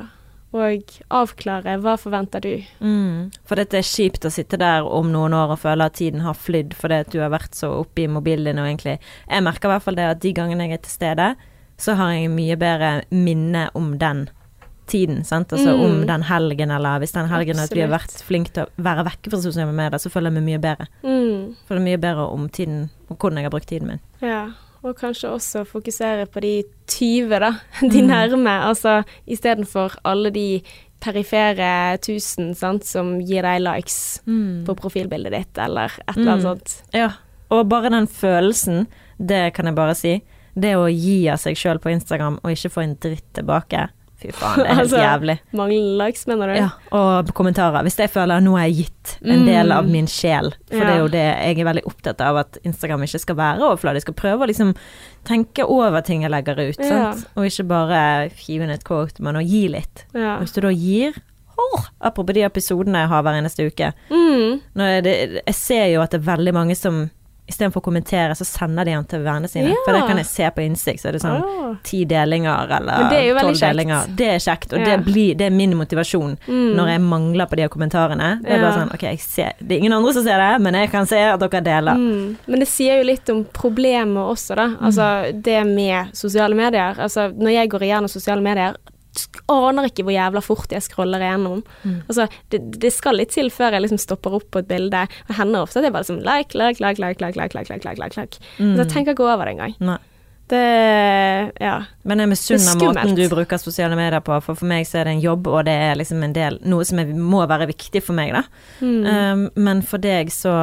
Og avklare hva forventer du? Mm. For dette er kjipt å sitte der om noen år og føle at tiden har flydd fordi at du har vært så oppe i mobilen din og egentlig Jeg merker i hvert fall det at de gangene jeg er til stede, så har jeg mye bedre minne om den tiden, sant. Altså Mm. om den helgen, eller hvis den helgen at vi har vært flinke til å være vekke fra sosiale medier, så føler jeg meg mye bedre. Mm. Føler mye bedre om tiden, om hvordan jeg har brukt tiden min. Ja, og kanskje også fokusere på de 20, da. De Mm. nærme. Altså istedenfor alle de perifere tusen sant, som gir deg likes på profilbildet ditt, eller et eller annet Mm. sånt. Ja, og bare den følelsen, det kan jeg bare si. Det å gi av seg sjøl på Instagram og ikke få en dritt tilbake. Fy faen, det er helt Altså, jævlig. Mange likes, mener du? Ja, og kommentarer. Hvis jeg føler at nå har jeg gitt en Mm. del av min sjel, for det er jo det jeg er veldig opptatt av, at Instagram ikke skal være overfladisk. Skal prøve å liksom tenke over ting jeg legger ut, Ja. Og ikke bare hive inn et quote, men å gi litt. Ja. Hvis du da gir Oh, Apropos de episodene jeg har hver eneste uke. Mm. Det, jeg ser jo at det er veldig mange som istedenfor å kommentere, så sender de den til vennene sine. Ja. For det kan jeg se på innsikt, så er det sånn Åh. ti delinger eller er tolv delinger. Det er kjekt, og Ja. det, blir, det er min motivasjon Mm. når jeg mangler på de her kommentarene. Det er Ja. bare sånn, ok, ser, det er ingen andre som ser det, men jeg kan se at dere deler. Mm. Men det sier jo litt om problemet også, da. Altså det med sosiale medier. Altså når jeg går igjennom sosiale medier, aner ikke hvor jævla fort jeg scroller igjennom. Mm. Altså, det, det skal litt til før jeg liksom stopper opp på et bilde. Det hender ofte at jeg bare liksom like, like, like, like, like, like, like, like, like, like, like. Mm. Så jeg tenker ikke over det engang. Nei. Det Ja. Men jeg misunner er måten du bruker sosiale medier på, for for meg så er det en jobb, og det er liksom en del, noe som er, må være viktig for meg, da. Mm. Um, men for deg så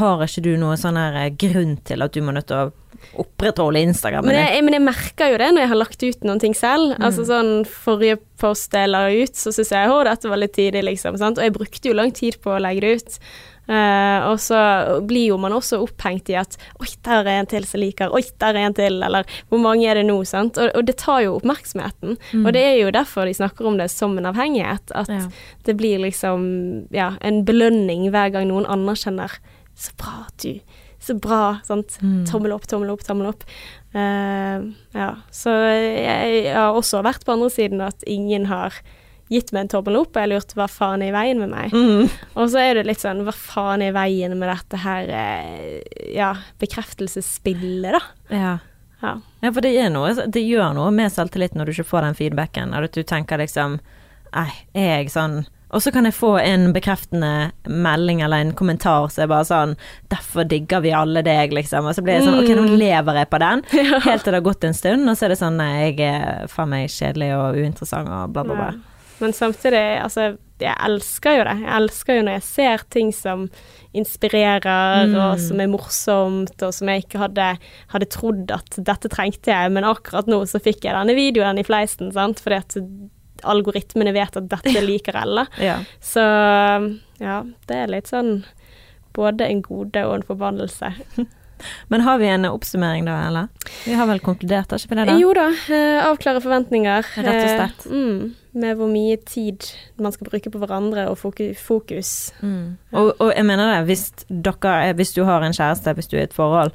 har ikke du noe sånn her eh, grunn til at du må nødt til å opprettholde Instagram. Men jeg, men jeg merker jo det når jeg har lagt ut noen ting selv. Altså sånn Forrige post jeg la ut, så syns jeg å, dette var litt tidlig, liksom. Sant? Og jeg brukte jo lang tid på å legge det ut. Uh, og så blir jo man også opphengt i at Oi, der er en til som liker. Oi, der er en til. Eller hvor mange er det nå? Sant? Og, og det tar jo oppmerksomheten. Og det er jo derfor de snakker om det som en avhengighet. At Ja. det blir liksom ja, en belønning hver gang noen anerkjenner Så bra at du Så bra. Sant? Mm. Tommel opp, tommel opp, tommel opp. Uh, ja. Så jeg, jeg har også vært på andre siden at ingen har gitt meg en tommel opp, og jeg har lurt hva faen er i veien med meg. Mm. Og så er det litt sånn hva faen er i veien med dette her eh, ja, bekreftelsesspillet, da. Ja. Ja. ja, for det, noe, det gjør noe med selvtillit når du ikke får den feedbacken, og at du tenker liksom Nei, er jeg sånn Og så kan jeg få en bekreftende melding eller en kommentar som er bare sånn 'Derfor digger vi alle deg', liksom. Og så blir jeg sånn Ok, nå Mm. lever jeg på den. Helt til det har gått en stund, og så er det sånn Nei, jeg er faen meg kjedelig og uinteressant og bla, bla, bla. Ja. Men samtidig, altså, jeg elsker jo det. Jeg elsker jo når jeg ser ting som inspirerer, Mm. og som er morsomt, og som jeg ikke hadde, hadde trodd at dette trengte jeg, men akkurat nå så fikk jeg denne videoen i fleisen, sant, fordi at algoritmene vet at dette liker alle. Ja. Så ja, det er litt sånn både en gode og en forbannelse. Men har vi en oppsummering da, eller? Vi har vel konkludert, har ikke vi det? da? Jo da, eh, avklare forventninger. Rett og slett. Eh, mm, med hvor mye tid man skal bruke på hverandre, og fokus. Mm. Og, og jeg mener det, hvis, dere, er- hvis du har en kjæreste, hvis du er i et forhold,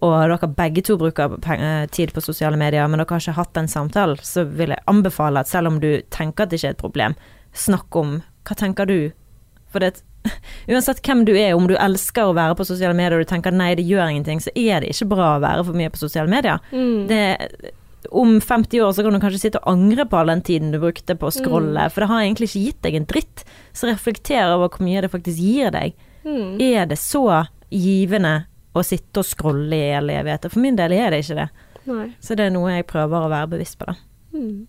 og dere begge to bruker eh, tid på sosiale medier, men dere har ikke hatt den samtalen, så vil jeg anbefale at selv om du tenker at det ikke er et problem, snakk om hva tenker du? For det, uansett hvem du er, om du elsker å være på sosiale medier og du tenker nei, det gjør ingenting, så er det ikke bra å være for mye på sosiale medier. Mm. Det, om 50 år så kan du kanskje sitte og angre på all den tiden du brukte på å scrolle, Mm. for det har egentlig ikke gitt deg en dritt. Så reflekter over hvor mye det faktisk gir deg. Mm. Er det så givende å sitte og scrolle i hele evigheter? For min del er det ikke det. Nei. Så det er noe jeg prøver å være bevisst på, da. Mm.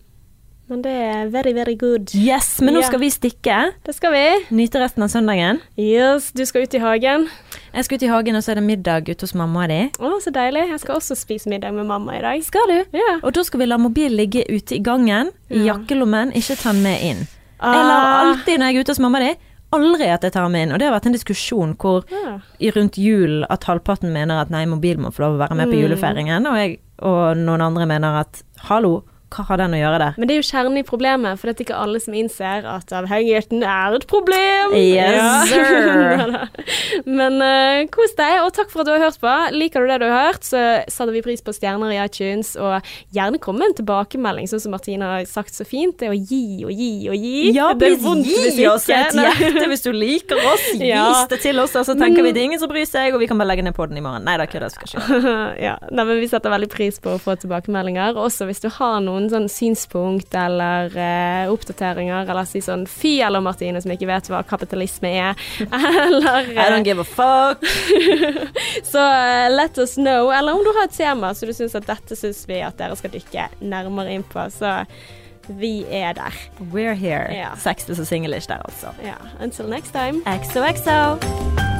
Men det er very, very good. Yes, men nå Ja. skal vi stikke. Det skal vi. Nyte resten av søndagen. Yes, du skal ut i hagen. Jeg skal ut i hagen, og så er det middag ute hos mamma di. Å, så deilig. Jeg skal også spise middag med mamma i dag. Skal du? Ja. Og da skal vi la mobilen ligge ute i gangen, i Ja. jakkelommen, ikke ta den med inn. Jeg lar Ah. alltid når jeg er ute hos mamma di, aldri at jeg tar den inn. Og det har vært en diskusjon hvor Ja. rundt jul at halvparten mener at nei, mobilen må få lov å være med på Mm. julefeiringen, og, jeg, og noen andre mener at hallo, hva har den å gjøre der? Men det er jo kjernen i problemet, for det er ikke alle som innser at avhengigheten er et problem. Yes, sir. Men uh, kos deg, og takk for at du har hørt på. Liker du det du har hørt, så setter vi pris på stjerner i iTunes, og gjerne kom med en tilbakemelding, sånn som Martina har sagt så fint. Det er å gi og gi og gi. Ja, det er vondt vondt hvis gi oss et hjerte hvis du liker oss. Ja. Vis det til oss, og så tenker vi det er ingen som bryr seg, og vi kan bare legge ned podden i morgen. Nei da, kødda, skal ikke gjøre. ja, nei, men Vi setter veldig pris på å få tilbakemeldinger. Også hvis du har noen sånn synspunkt eller uh, oppdateringer, eller si sånn fy eller Martine som ikke vet hva kapitalisme er, eller I don't give a fuck. Så uh, let us know. Eller om du har et tema så du syns at dette syns vi at dere skal dykke nærmere inn på, så vi er der. We're here. Yeah. Sexless og singlish der, altså. Yeah. Until next time. XOXO.